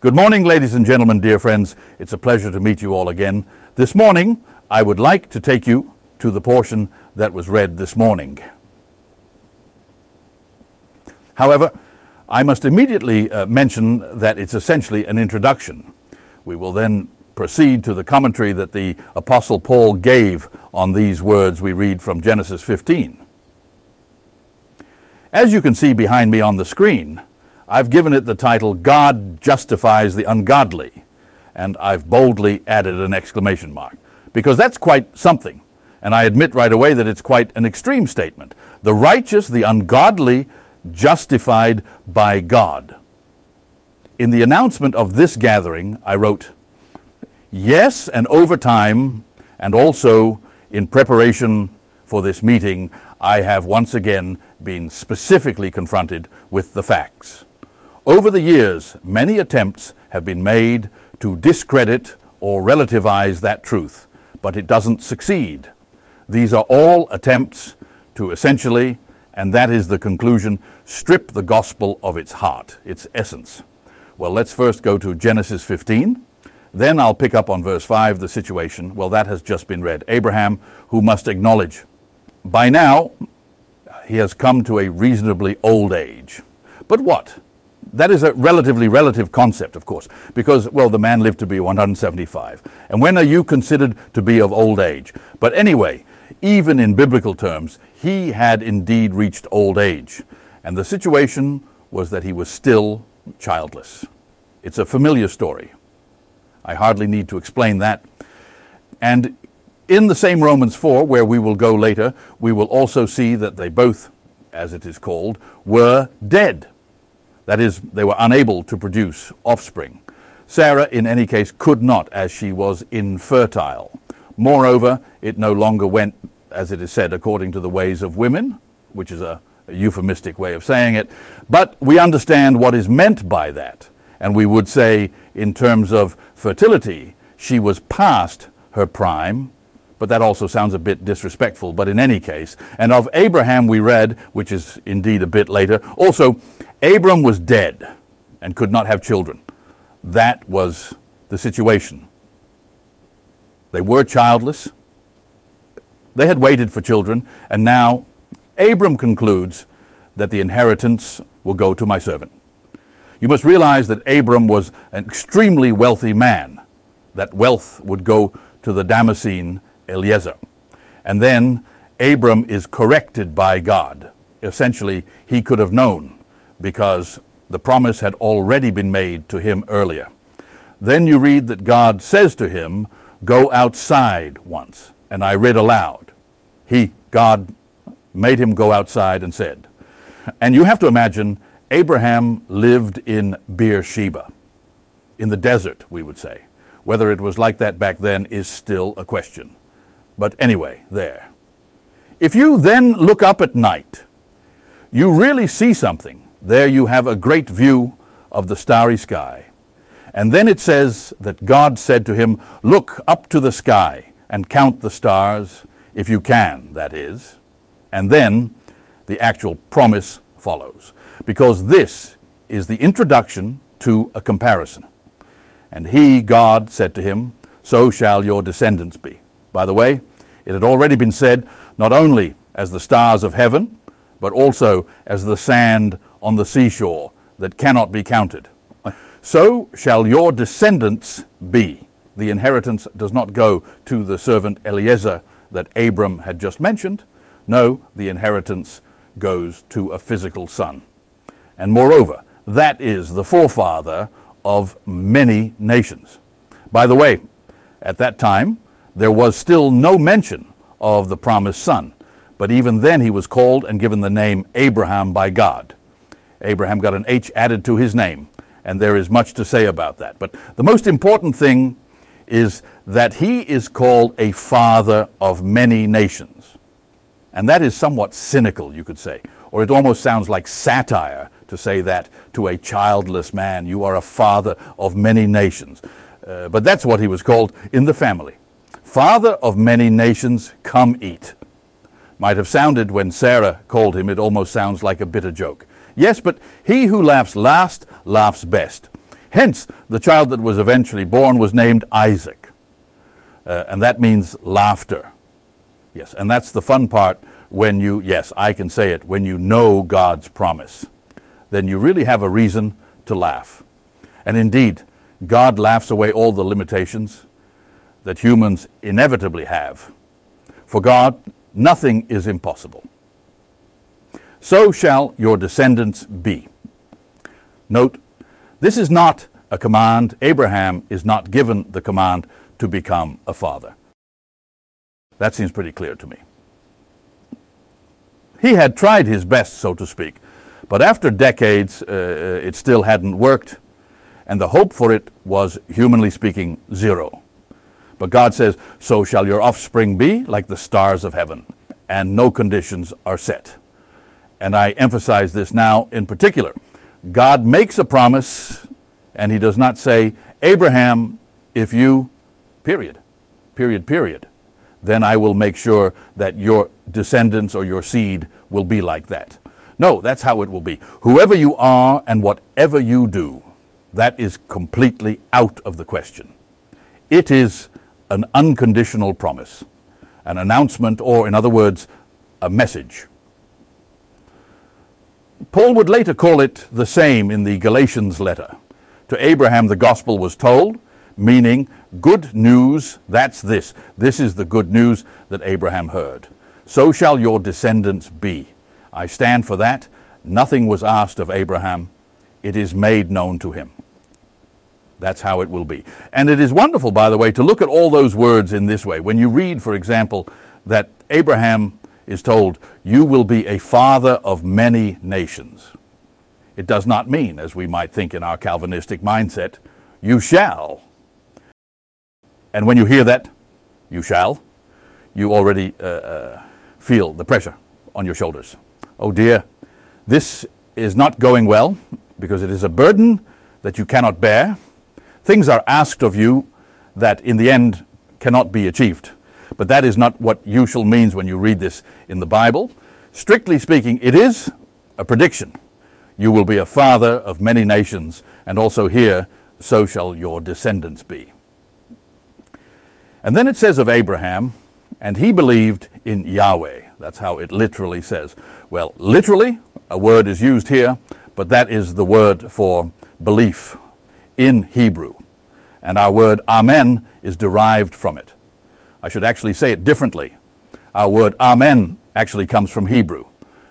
Good morning, ladies and gentlemen, dear friends. It's a pleasure to meet you all again. This morning, I would like to take you to the portion that was read this morning. However, I must immediately uh, mention that it's essentially an introduction. We will then proceed to the commentary that the Apostle Paul gave on these words we read from Genesis 15. As you can see behind me on the screen, I've given it the title God Justifies the Ungodly, and I've boldly added an exclamation mark, because that's quite something. And I admit right away that it's quite an extreme statement. The righteous, the ungodly, justified by God. In the announcement of this gathering, I wrote, Yes, and over time, and also in preparation for this meeting, I have once again been specifically confronted with the facts. Over the years, many attempts have been made to discredit or relativize that truth, but it doesn't succeed. These are all attempts to essentially, and that is the conclusion, strip the gospel of its heart, its essence. Well, let's first go to Genesis 15. Then I'll pick up on verse 5, the situation. Well, that has just been read. Abraham, who must acknowledge. By now, he has come to a reasonably old age. But what? That is a relatively relative concept, of course, because, well, the man lived to be 175. And when are you considered to be of old age? But anyway, even in biblical terms, he had indeed reached old age. And the situation was that he was still childless. It's a familiar story. I hardly need to explain that. And in the same Romans 4, where we will go later, we will also see that they both, as it is called, were dead. That is, they were unable to produce offspring. Sarah, in any case, could not, as she was infertile. Moreover, it no longer went, as it is said, according to the ways of women, which is a, a euphemistic way of saying it. But we understand what is meant by that. And we would say, in terms of fertility, she was past her prime, but that also sounds a bit disrespectful. But in any case, and of Abraham we read, which is indeed a bit later, also Abram was dead and could not have children. That was the situation. They were childless. They had waited for children, and now Abram concludes that the inheritance will go to my servant. You must realize that Abram was an extremely wealthy man. That wealth would go to the Damascene Eliezer. And then Abram is corrected by God. Essentially, he could have known because the promise had already been made to him earlier. Then you read that God says to him, Go outside once. And I read aloud. He, God, made him go outside and said, and you have to imagine Abraham lived in Beersheba, in the desert, we would say. Whether it was like that back then is still a question. But anyway, there. If you then look up at night, you really see something. There you have a great view of the starry sky. And then it says that God said to him, Look up to the sky and count the stars, if you can, that is. And then the actual promise follows. Because this is the introduction to a comparison. And he, God, said to him, So shall your descendants be. By the way, it had already been said, not only as the stars of heaven, but also as the sand on the seashore that cannot be counted. So shall your descendants be. The inheritance does not go to the servant Eliezer that Abram had just mentioned. No, the inheritance goes to a physical son. And moreover, that is the forefather of many nations. By the way, at that time, there was still no mention of the promised son, but even then he was called and given the name Abraham by God. Abraham got an H added to his name, and there is much to say about that. But the most important thing is that he is called a father of many nations. And that is somewhat cynical, you could say, or it almost sounds like satire to say that to a childless man. You are a father of many nations. Uh, but that's what he was called in the family. Father of many nations, come eat. Might have sounded when Sarah called him, it almost sounds like a bitter joke. Yes, but he who laughs last laughs best. Hence, the child that was eventually born was named Isaac. Uh, and that means laughter. Yes, and that's the fun part when you, yes, I can say it, when you know God's promise. Then you really have a reason to laugh. And indeed, God laughs away all the limitations that humans inevitably have. For God, nothing is impossible. So shall your descendants be. Note, this is not a command. Abraham is not given the command to become a father. That seems pretty clear to me. He had tried his best, so to speak, but after decades, uh, it still hadn't worked, and the hope for it was, humanly speaking, zero. But God says, So shall your offspring be like the stars of heaven, and no conditions are set. And I emphasize this now in particular. God makes a promise, and He does not say, Abraham, if you, period, period, period, then I will make sure that your descendants or your seed will be like that. No, that's how it will be. Whoever you are and whatever you do, that is completely out of the question. It is an unconditional promise, an announcement, or in other words, a message. Paul would later call it the same in the Galatians letter. To Abraham the gospel was told, meaning good news, that's this. This is the good news that Abraham heard. So shall your descendants be. I stand for that. Nothing was asked of Abraham. It is made known to him. That's how it will be. And it is wonderful, by the way, to look at all those words in this way. When you read, for example, that Abraham is told, You will be a father of many nations. It does not mean, as we might think in our Calvinistic mindset, you shall. And when you hear that, you shall, you already uh, uh, feel the pressure on your shoulders. Oh dear, this is not going well because it is a burden that you cannot bear. Things are asked of you that in the end cannot be achieved. But that is not what usual means when you read this in the Bible. Strictly speaking, it is a prediction. You will be a father of many nations, and also here, so shall your descendants be. And then it says of Abraham, and he believed in Yahweh. That's how it literally says. Well, literally, a word is used here, but that is the word for belief in Hebrew. And our word amen is derived from it. I should actually say it differently. Our word amen actually comes from Hebrew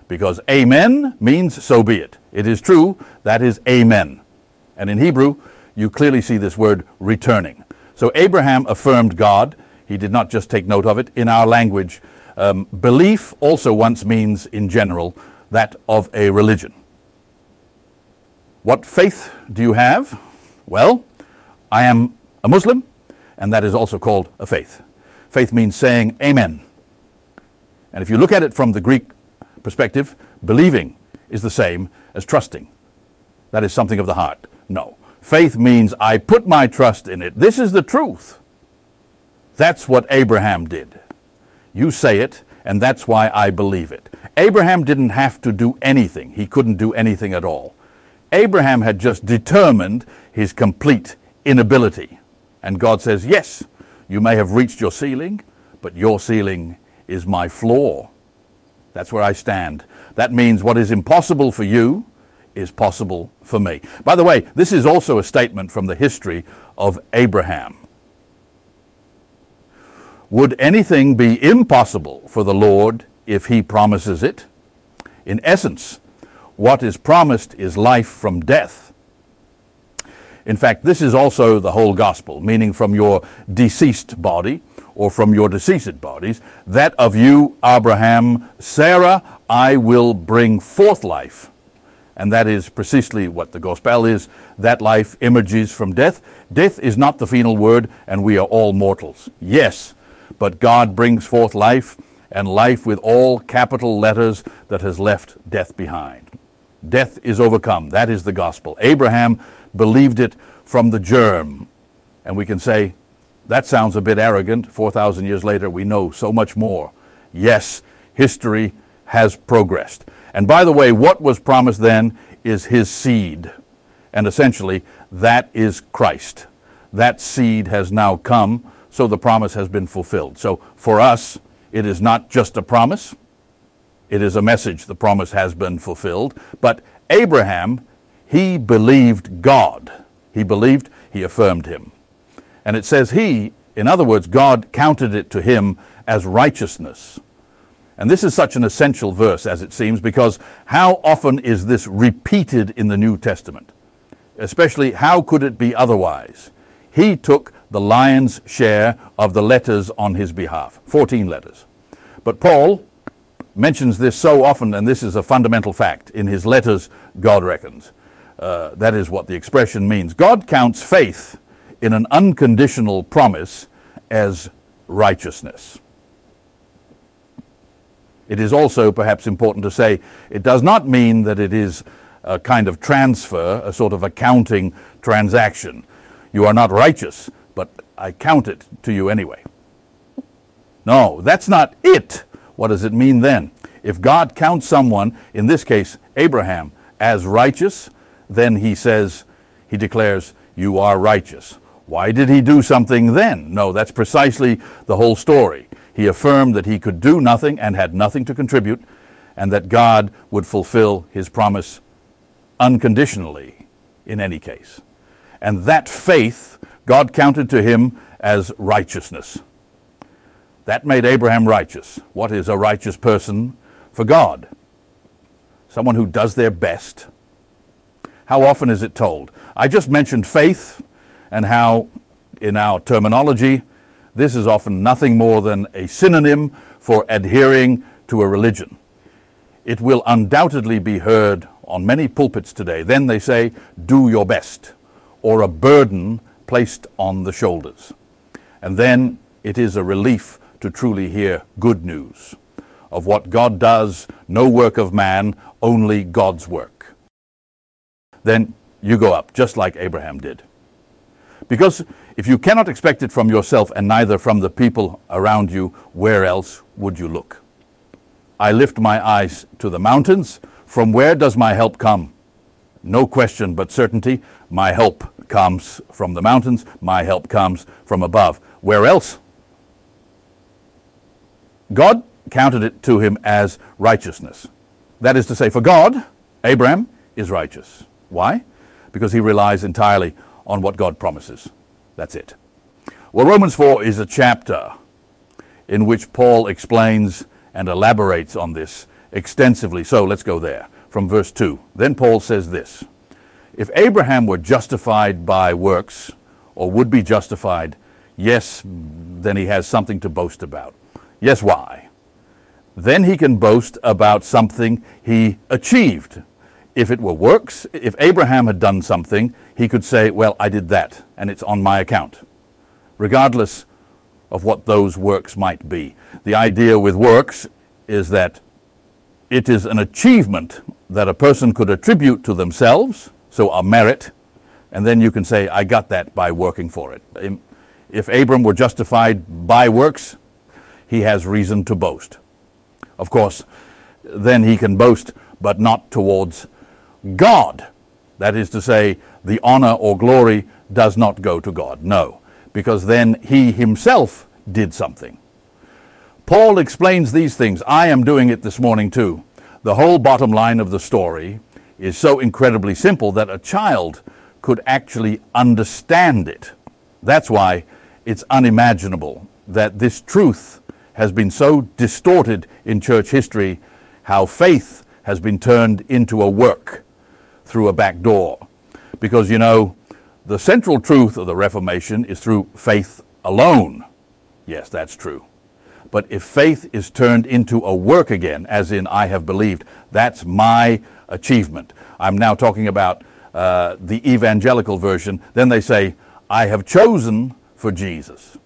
because amen means so be it. It is true, that is amen. And in Hebrew, you clearly see this word returning. So Abraham affirmed God. He did not just take note of it. In our language, um, belief also once means, in general, that of a religion. What faith do you have? Well, I am a Muslim, and that is also called a faith. Faith means saying amen. And if you look at it from the Greek perspective, believing is the same as trusting. That is something of the heart. No. Faith means I put my trust in it. This is the truth. That's what Abraham did. You say it, and that's why I believe it. Abraham didn't have to do anything. He couldn't do anything at all. Abraham had just determined his complete inability. And God says, Yes, you may have reached your ceiling, but your ceiling is my floor. That's where I stand. That means what is impossible for you is possible for me. By the way, this is also a statement from the history of Abraham. Would anything be impossible for the Lord if he promises it? In essence, what is promised is life from death. In fact, this is also the whole gospel, meaning from your deceased body or from your deceased bodies, that of you, Abraham, Sarah, I will bring forth life. And that is precisely what the gospel is. That life emerges from death. Death is not the final word, and we are all mortals. Yes, but God brings forth life, and life with all capital letters that has left death behind. Death is overcome. That is the gospel. Abraham believed it from the germ. And we can say, that sounds a bit arrogant. 4,000 years later, we know so much more. Yes, history has progressed. And by the way, what was promised then is his seed. And essentially, that is Christ. That seed has now come, so the promise has been fulfilled. So for us, it is not just a promise, it is a message. The promise has been fulfilled. But Abraham, he believed God. He believed, he affirmed him. And it says he, in other words, God counted it to him as righteousness. And this is such an essential verse, as it seems, because how often is this repeated in the New Testament? Especially, how could it be otherwise? He took the lion's share of the letters on his behalf 14 letters. But Paul mentions this so often, and this is a fundamental fact. In his letters, God reckons. Uh, that is what the expression means. God counts faith in an unconditional promise as righteousness. It is also perhaps important to say it does not mean that it is a kind of transfer, a sort of accounting transaction. You are not righteous, but I count it to you anyway. No, that's not it. What does it mean then? If God counts someone, in this case Abraham, as righteous, then he says, he declares, You are righteous. Why did he do something then? No, that's precisely the whole story. He affirmed that he could do nothing and had nothing to contribute, and that God would fulfill his promise unconditionally in any case. And that faith God counted to him as righteousness. That made Abraham righteous. What is a righteous person for God? Someone who does their best. How often is it told? I just mentioned faith and how, in our terminology, this is often nothing more than a synonym for adhering to a religion. It will undoubtedly be heard on many pulpits today. Then they say, do your best, or a burden placed on the shoulders. And then it is a relief to truly hear good news of what God does, no work of man, only God's work. Then you go up, just like Abraham did. Because if you cannot expect it from yourself and neither from the people around you, where else would you look? I lift my eyes to the mountains. From where does my help come? No question but certainty. My help comes from the mountains. My help comes from above. Where else? God counted it to him as righteousness. That is to say, for God, Abraham is righteous. Why? Because he relies entirely on what God promises. That's it. Well, Romans 4 is a chapter in which Paul explains and elaborates on this extensively. So let's go there from verse 2. Then Paul says this If Abraham were justified by works, or would be justified, yes, then he has something to boast about. Yes, why? Then he can boast about something he achieved if it were works, if Abraham had done something, he could say, Well, I did that, and it's on my account, regardless of what those works might be. The idea with works is that it is an achievement that a person could attribute to themselves, so a merit, and then you can say, I got that by working for it. If Abram were justified by works, he has reason to boast. Of course, then he can boast, but not towards God. That is to say, the honor or glory does not go to God. No, because then he himself did something. Paul explains these things. I am doing it this morning too. The whole bottom line of the story is so incredibly simple that a child could actually understand it. That's why it's unimaginable that this truth has been so distorted in church history, how faith has been turned into a work through a back door. Because, you know, the central truth of the Reformation is through faith alone. Yes, that's true. But if faith is turned into a work again, as in I have believed, that's my achievement. I'm now talking about uh, the evangelical version. Then they say, I have chosen for Jesus.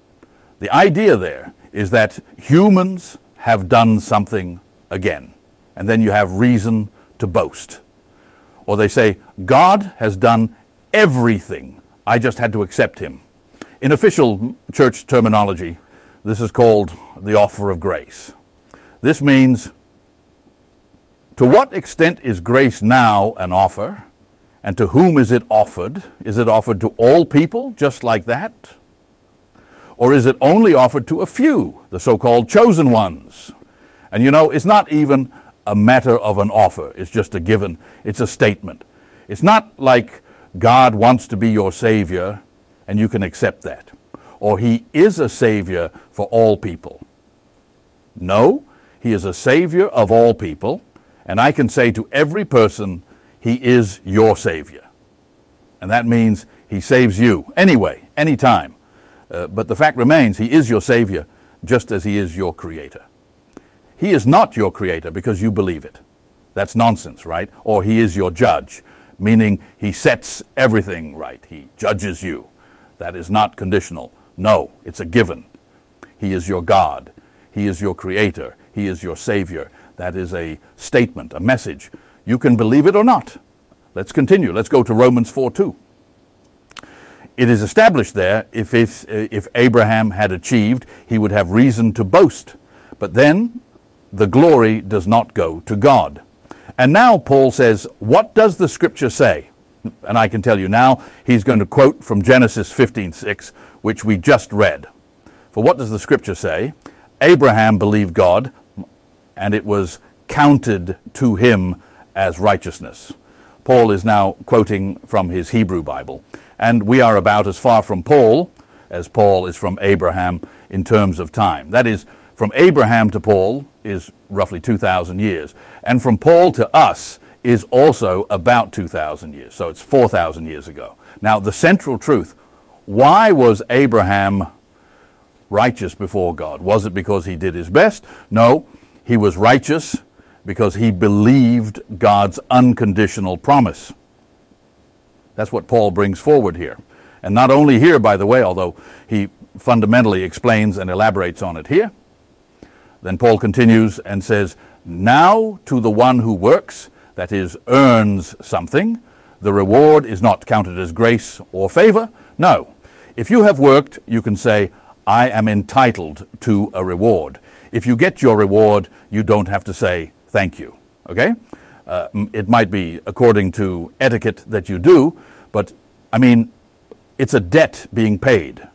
The idea there is that humans have done something again. And then you have reason to boast. Or they say, God has done everything. I just had to accept him. In official church terminology, this is called the offer of grace. This means to what extent is grace now an offer, And to whom is it offered? Is it offered to all people, just like that? Or is it only offered to a few, the so called chosen ones? And you know, it's not even a matter of an offer, it's just a given, it's a statement. It's not like God wants to be your Savior and you can accept that, or He is a Savior for all people. No, He is a Savior of all people, and I can say to every person, He is your Savior. And that means He saves you anyway, anytime. Uh, but the fact remains, He is your Savior just as He is your Creator. He is not your Creator because you believe it. That's nonsense, right? Or He is your judge, meaning He sets everything right. He judges you. That is not conditional. No, it's a given. He is your God. He is your Creator. He is your Savior. That is a statement, a message. You can believe it or not. Let's continue. Let's go to Romans 4 2. It is established there if, if, if Abraham had achieved, he would have reason to boast. But then the glory does not go to God. And now Paul says, What does the scripture say? And I can tell you now, he's going to quote from Genesis 15:6, which we just read. For what does the scripture say? Abraham believed God, and it was counted to him as righteousness. Paul is now quoting from his Hebrew Bible, and we are about as far from Paul as Paul is from Abraham in terms of time. That is, from Abraham to Paul is roughly 2,000 years, and from Paul to us is also about 2,000 years, so it's 4,000 years ago. Now, the central truth why was Abraham righteous before God? Was it because he did his best? No, he was righteous because he believed God's unconditional promise. That's what Paul brings forward here. And not only here, by the way, although he fundamentally explains and elaborates on it here. Then Paul continues and says, Now to the one who works, that is, earns something, the reward is not counted as grace or favor. No. If you have worked, you can say, I am entitled to a reward. If you get your reward, you don't have to say thank you. Okay? Uh, it might be according to etiquette that you do, but I mean, it's a debt being paid.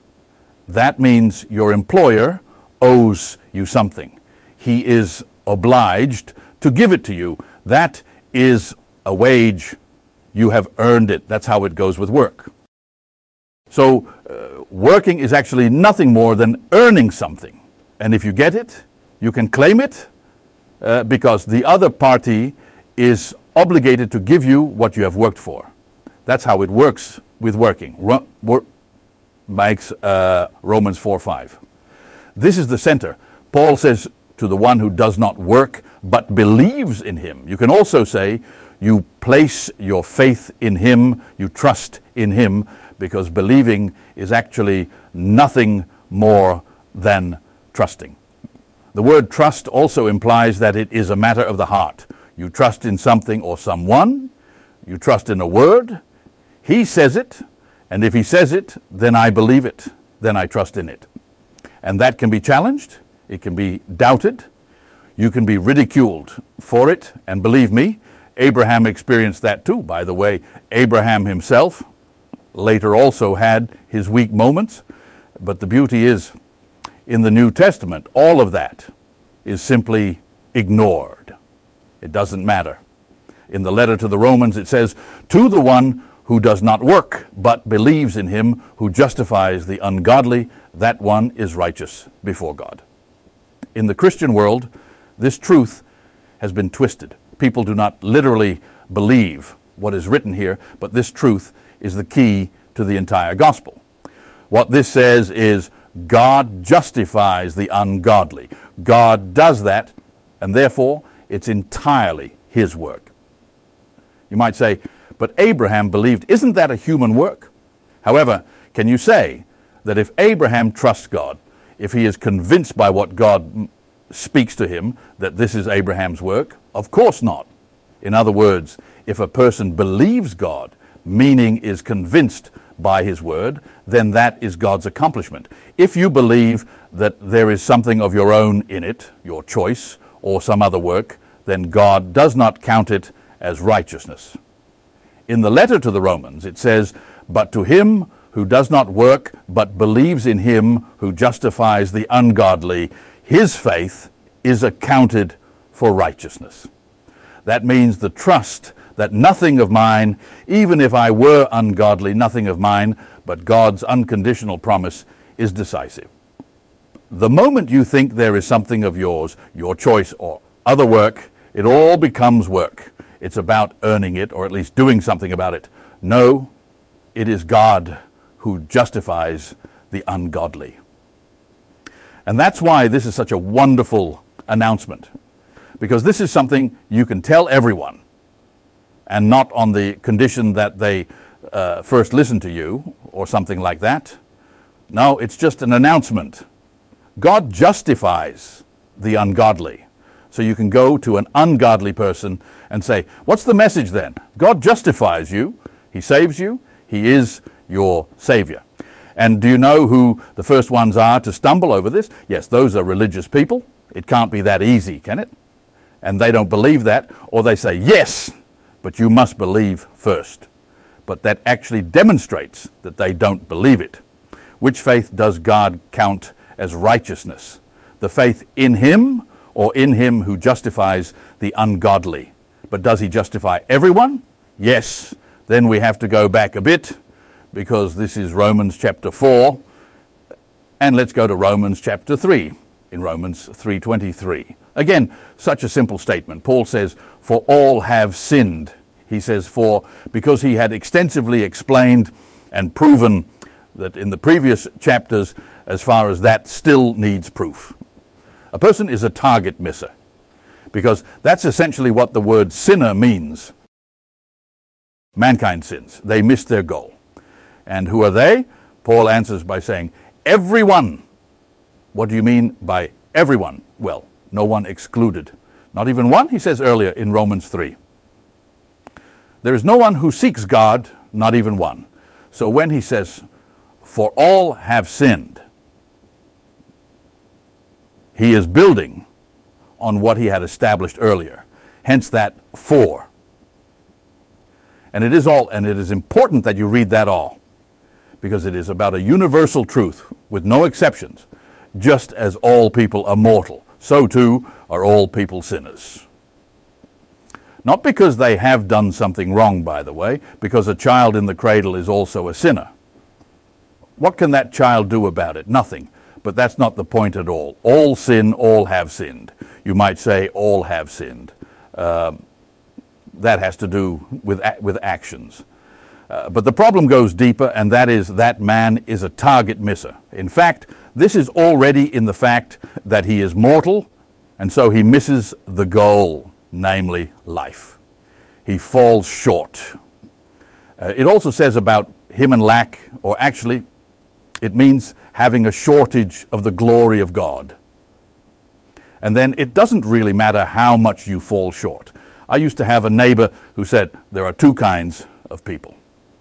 That means your employer owes you something. He is obliged to give it to you. That is a wage. You have earned it. That's how it goes with work. So, uh, working is actually nothing more than earning something. And if you get it, you can claim it uh, because the other party is obligated to give you what you have worked for. That's how it works with working. Ro- wor- uh, Romans 4 5. This is the center. Paul says to the one who does not work but believes in him. You can also say you place your faith in him, you trust in him, because believing is actually nothing more than trusting. The word trust also implies that it is a matter of the heart. You trust in something or someone, you trust in a word. He says it, and if he says it, then I believe it, then I trust in it. And that can be challenged, it can be doubted, you can be ridiculed for it, and believe me, Abraham experienced that too. By the way, Abraham himself later also had his weak moments, but the beauty is in the New Testament, all of that is simply ignored. It doesn't matter. In the letter to the Romans, it says, To the one who does not work, but believes in him who justifies the ungodly, that one is righteous before God. In the Christian world, this truth has been twisted. People do not literally believe what is written here, but this truth is the key to the entire gospel. What this says is God justifies the ungodly. God does that, and therefore it's entirely His work. You might say, but Abraham believed. Isn't that a human work? However, can you say that if Abraham trusts God, if he is convinced by what God speaks to him that this is Abraham's work? Of course not. In other words, if a person believes God, meaning is convinced by his word, then that is God's accomplishment. If you believe that there is something of your own in it, your choice, or some other work, then God does not count it as righteousness. In the letter to the Romans, it says, But to him who does not work, but believes in him who justifies the ungodly, his faith is accounted for righteousness. That means the trust that nothing of mine, even if I were ungodly, nothing of mine, but God's unconditional promise is decisive. The moment you think there is something of yours, your choice or other work, it all becomes work. It's about earning it or at least doing something about it. No, it is God who justifies the ungodly. And that's why this is such a wonderful announcement, because this is something you can tell everyone, and not on the condition that they uh, first listen to you or something like that. No, it's just an announcement. God justifies the ungodly. So you can go to an ungodly person and say, What's the message then? God justifies you, He saves you, He is your Savior. And do you know who the first ones are to stumble over this? Yes, those are religious people. It can't be that easy, can it? And they don't believe that, or they say, Yes, but you must believe first. But that actually demonstrates that they don't believe it. Which faith does God count as righteousness? The faith in Him or in him who justifies the ungodly. But does he justify everyone? Yes. Then we have to go back a bit because this is Romans chapter 4 and let's go to Romans chapter 3 in Romans 3:23. Again, such a simple statement. Paul says, "For all have sinned." He says, "For because he had extensively explained and proven that in the previous chapters as far as that still needs proof. A person is a target misser because that's essentially what the word sinner means. Mankind sins. They miss their goal. And who are they? Paul answers by saying, Everyone. What do you mean by everyone? Well, no one excluded. Not even one, he says earlier in Romans 3. There is no one who seeks God, not even one. So when he says, For all have sinned, he is building on what he had established earlier. Hence that for. And it is all, and it is important that you read that all, because it is about a universal truth with no exceptions. Just as all people are mortal, so too are all people sinners. Not because they have done something wrong, by the way, because a child in the cradle is also a sinner. What can that child do about it? Nothing. But that's not the point at all. All sin, all have sinned. You might say all have sinned. Uh, that has to do with, with actions. Uh, but the problem goes deeper, and that is that man is a target misser. In fact, this is already in the fact that he is mortal, and so he misses the goal, namely life. He falls short. Uh, it also says about him and lack, or actually, it means having a shortage of the glory of God. And then it doesn't really matter how much you fall short. I used to have a neighbor who said there are two kinds of people.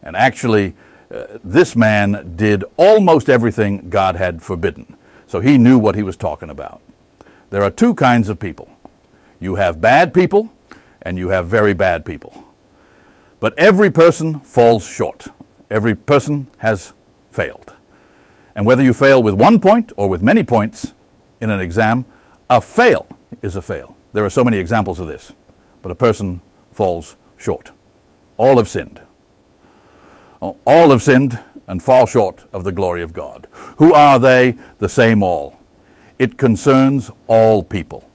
And actually, uh, this man did almost everything God had forbidden. So he knew what he was talking about. There are two kinds of people you have bad people, and you have very bad people. But every person falls short, every person has failed. And whether you fail with one point or with many points in an exam, a fail is a fail. There are so many examples of this. But a person falls short. All have sinned. All have sinned and fall short of the glory of God. Who are they? The same all. It concerns all people.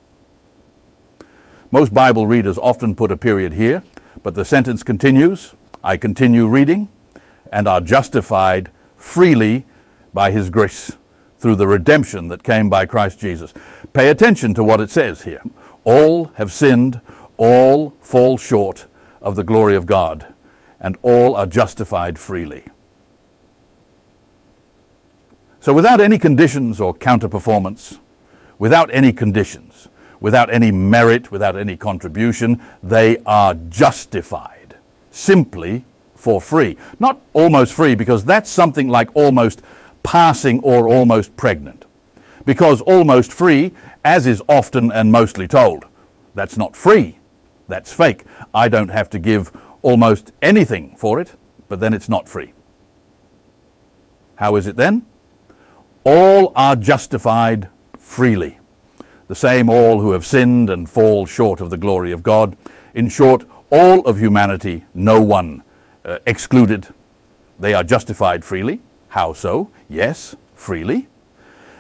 Most Bible readers often put a period here, but the sentence continues I continue reading and are justified freely by his grace through the redemption that came by Christ Jesus. Pay attention to what it says here. All have sinned, all fall short of the glory of God, and all are justified freely. So, without any conditions or counter-performance, without any conditions, without any merit, without any contribution, they are justified simply for free. Not almost free, because that's something like almost passing or almost pregnant. Because almost free, as is often and mostly told, that's not free, that's fake. I don't have to give almost anything for it, but then it's not free. How is it then? All are justified freely. The same all who have sinned and fall short of the glory of God. In short, all of humanity, no one uh, excluded. They are justified freely. How so? Yes, freely.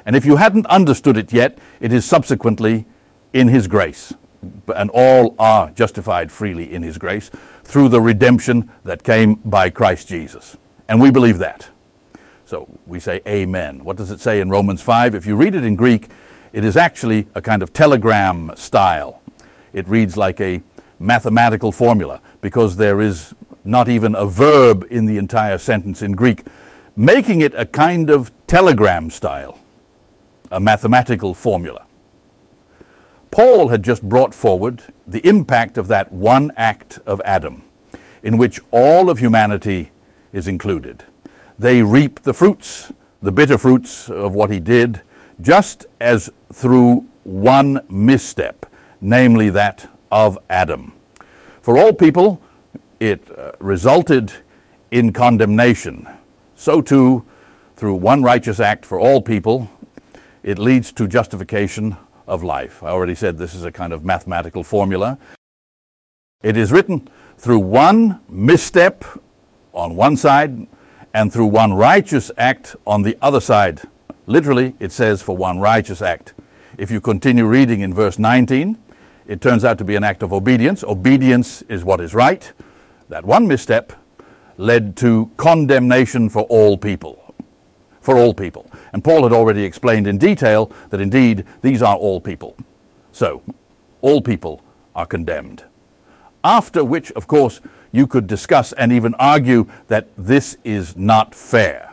And if you hadn't understood it yet, it is subsequently in His grace. And all are justified freely in His grace through the redemption that came by Christ Jesus. And we believe that. So we say amen. What does it say in Romans 5? If you read it in Greek, it is actually a kind of telegram style. It reads like a mathematical formula because there is not even a verb in the entire sentence in Greek, making it a kind of telegram style, a mathematical formula. Paul had just brought forward the impact of that one act of Adam, in which all of humanity is included. They reap the fruits, the bitter fruits of what he did, just as through one misstep, namely that of Adam. For all people, it uh, resulted in condemnation. So too, through one righteous act for all people, it leads to justification of life. I already said this is a kind of mathematical formula. It is written through one misstep on one side and through one righteous act on the other side. Literally, it says for one righteous act. If you continue reading in verse 19, it turns out to be an act of obedience. Obedience is what is right. That one misstep led to condemnation for all people. For all people. And Paul had already explained in detail that indeed these are all people. So, all people are condemned. After which, of course, you could discuss and even argue that this is not fair.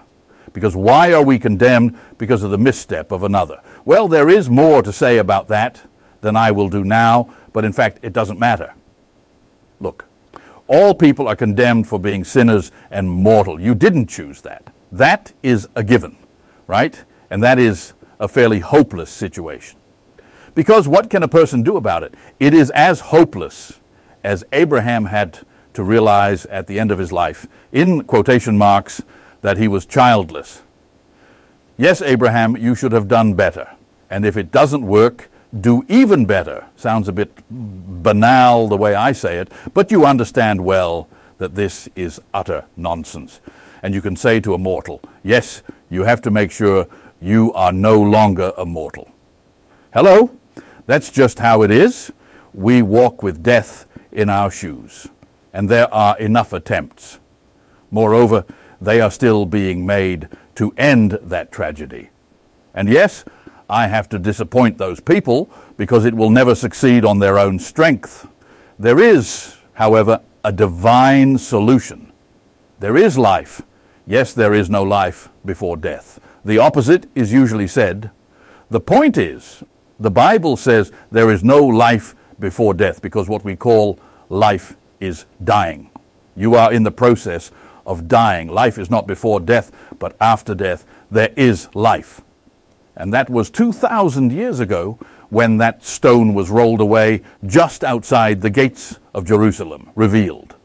Because why are we condemned? Because of the misstep of another. Well, there is more to say about that than I will do now, but in fact, it doesn't matter. Look, all people are condemned for being sinners and mortal. You didn't choose that. That is a given, right? And that is a fairly hopeless situation. Because what can a person do about it? It is as hopeless as Abraham had to realize at the end of his life, in quotation marks, that he was childless. Yes, Abraham, you should have done better. And if it doesn't work, do even better. Sounds a bit banal the way I say it, but you understand well that this is utter nonsense. And you can say to a mortal, yes, you have to make sure you are no longer a mortal. Hello? That's just how it is. We walk with death in our shoes. And there are enough attempts. Moreover, they are still being made to end that tragedy. And yes, I have to disappoint those people because it will never succeed on their own strength. There is, however, a divine solution. There is life. Yes, there is no life before death. The opposite is usually said. The point is, the Bible says there is no life before death because what we call life is dying. You are in the process of dying. Life is not before death, but after death. There is life. And that was 2,000 years ago when that stone was rolled away just outside the gates of Jerusalem, revealed.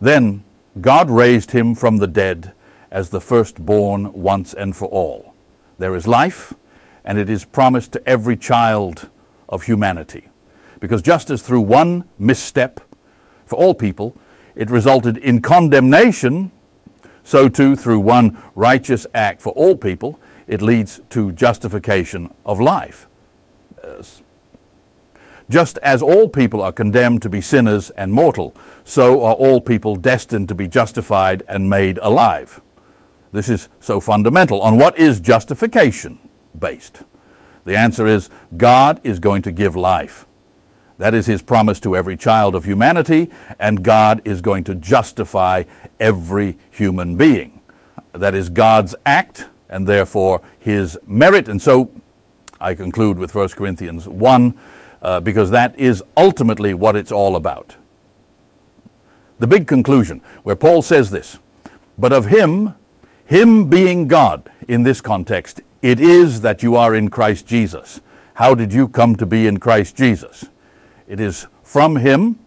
Then God raised him from the dead as the firstborn once and for all. There is life, and it is promised to every child of humanity. Because just as through one misstep for all people, it resulted in condemnation, so too through one righteous act for all people, it leads to justification of life. Just as all people are condemned to be sinners and mortal, so are all people destined to be justified and made alive. This is so fundamental. On what is justification based? The answer is God is going to give life. That is his promise to every child of humanity, and God is going to justify every human being. That is God's act, and therefore his merit. And so I conclude with 1 Corinthians 1, uh, because that is ultimately what it's all about. The big conclusion, where Paul says this, but of him, him being God in this context, it is that you are in Christ Jesus. How did you come to be in Christ Jesus? It is from him,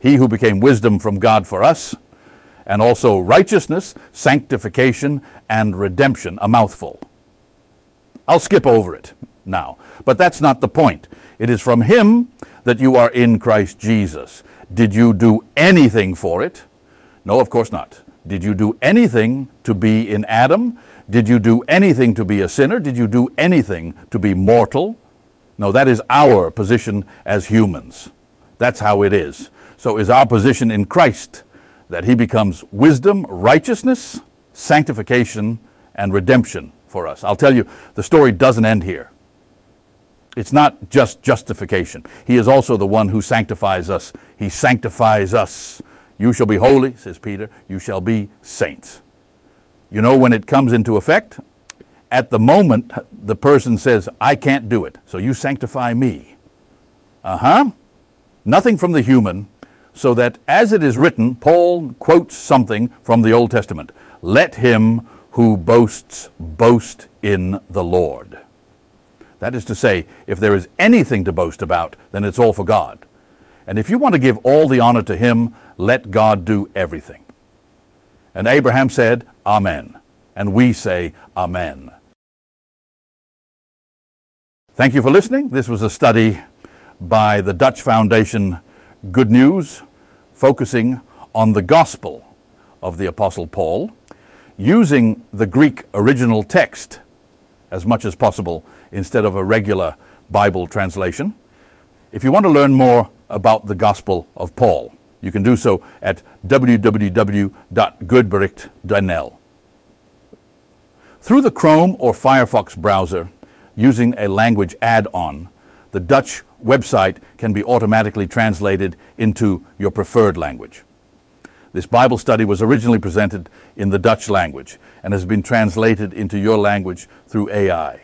he who became wisdom from God for us, and also righteousness, sanctification, and redemption, a mouthful. I'll skip over it now, but that's not the point. It is from him that you are in Christ Jesus. Did you do anything for it? No, of course not. Did you do anything to be in Adam? Did you do anything to be a sinner? Did you do anything to be mortal? No, that is our position as humans. That's how it is. So is our position in Christ that he becomes wisdom, righteousness, sanctification, and redemption for us. I'll tell you, the story doesn't end here. It's not just justification. He is also the one who sanctifies us. He sanctifies us. You shall be holy, says Peter. You shall be saints. You know when it comes into effect? At the moment, the person says, I can't do it, so you sanctify me. Uh huh. Nothing from the human, so that as it is written, Paul quotes something from the Old Testament Let him who boasts boast in the Lord. That is to say, if there is anything to boast about, then it's all for God. And if you want to give all the honor to him, let God do everything. And Abraham said, Amen. And we say, Amen. Thank you for listening. This was a study by the Dutch Foundation Good News, focusing on the gospel of the Apostle Paul, using the Greek original text as much as possible instead of a regular Bible translation. If you want to learn more about the gospel of Paul, you can do so at www.goedbericht.nl. Through the Chrome or Firefox browser, using a language add-on, the Dutch website can be automatically translated into your preferred language. This Bible study was originally presented in the Dutch language and has been translated into your language through AI.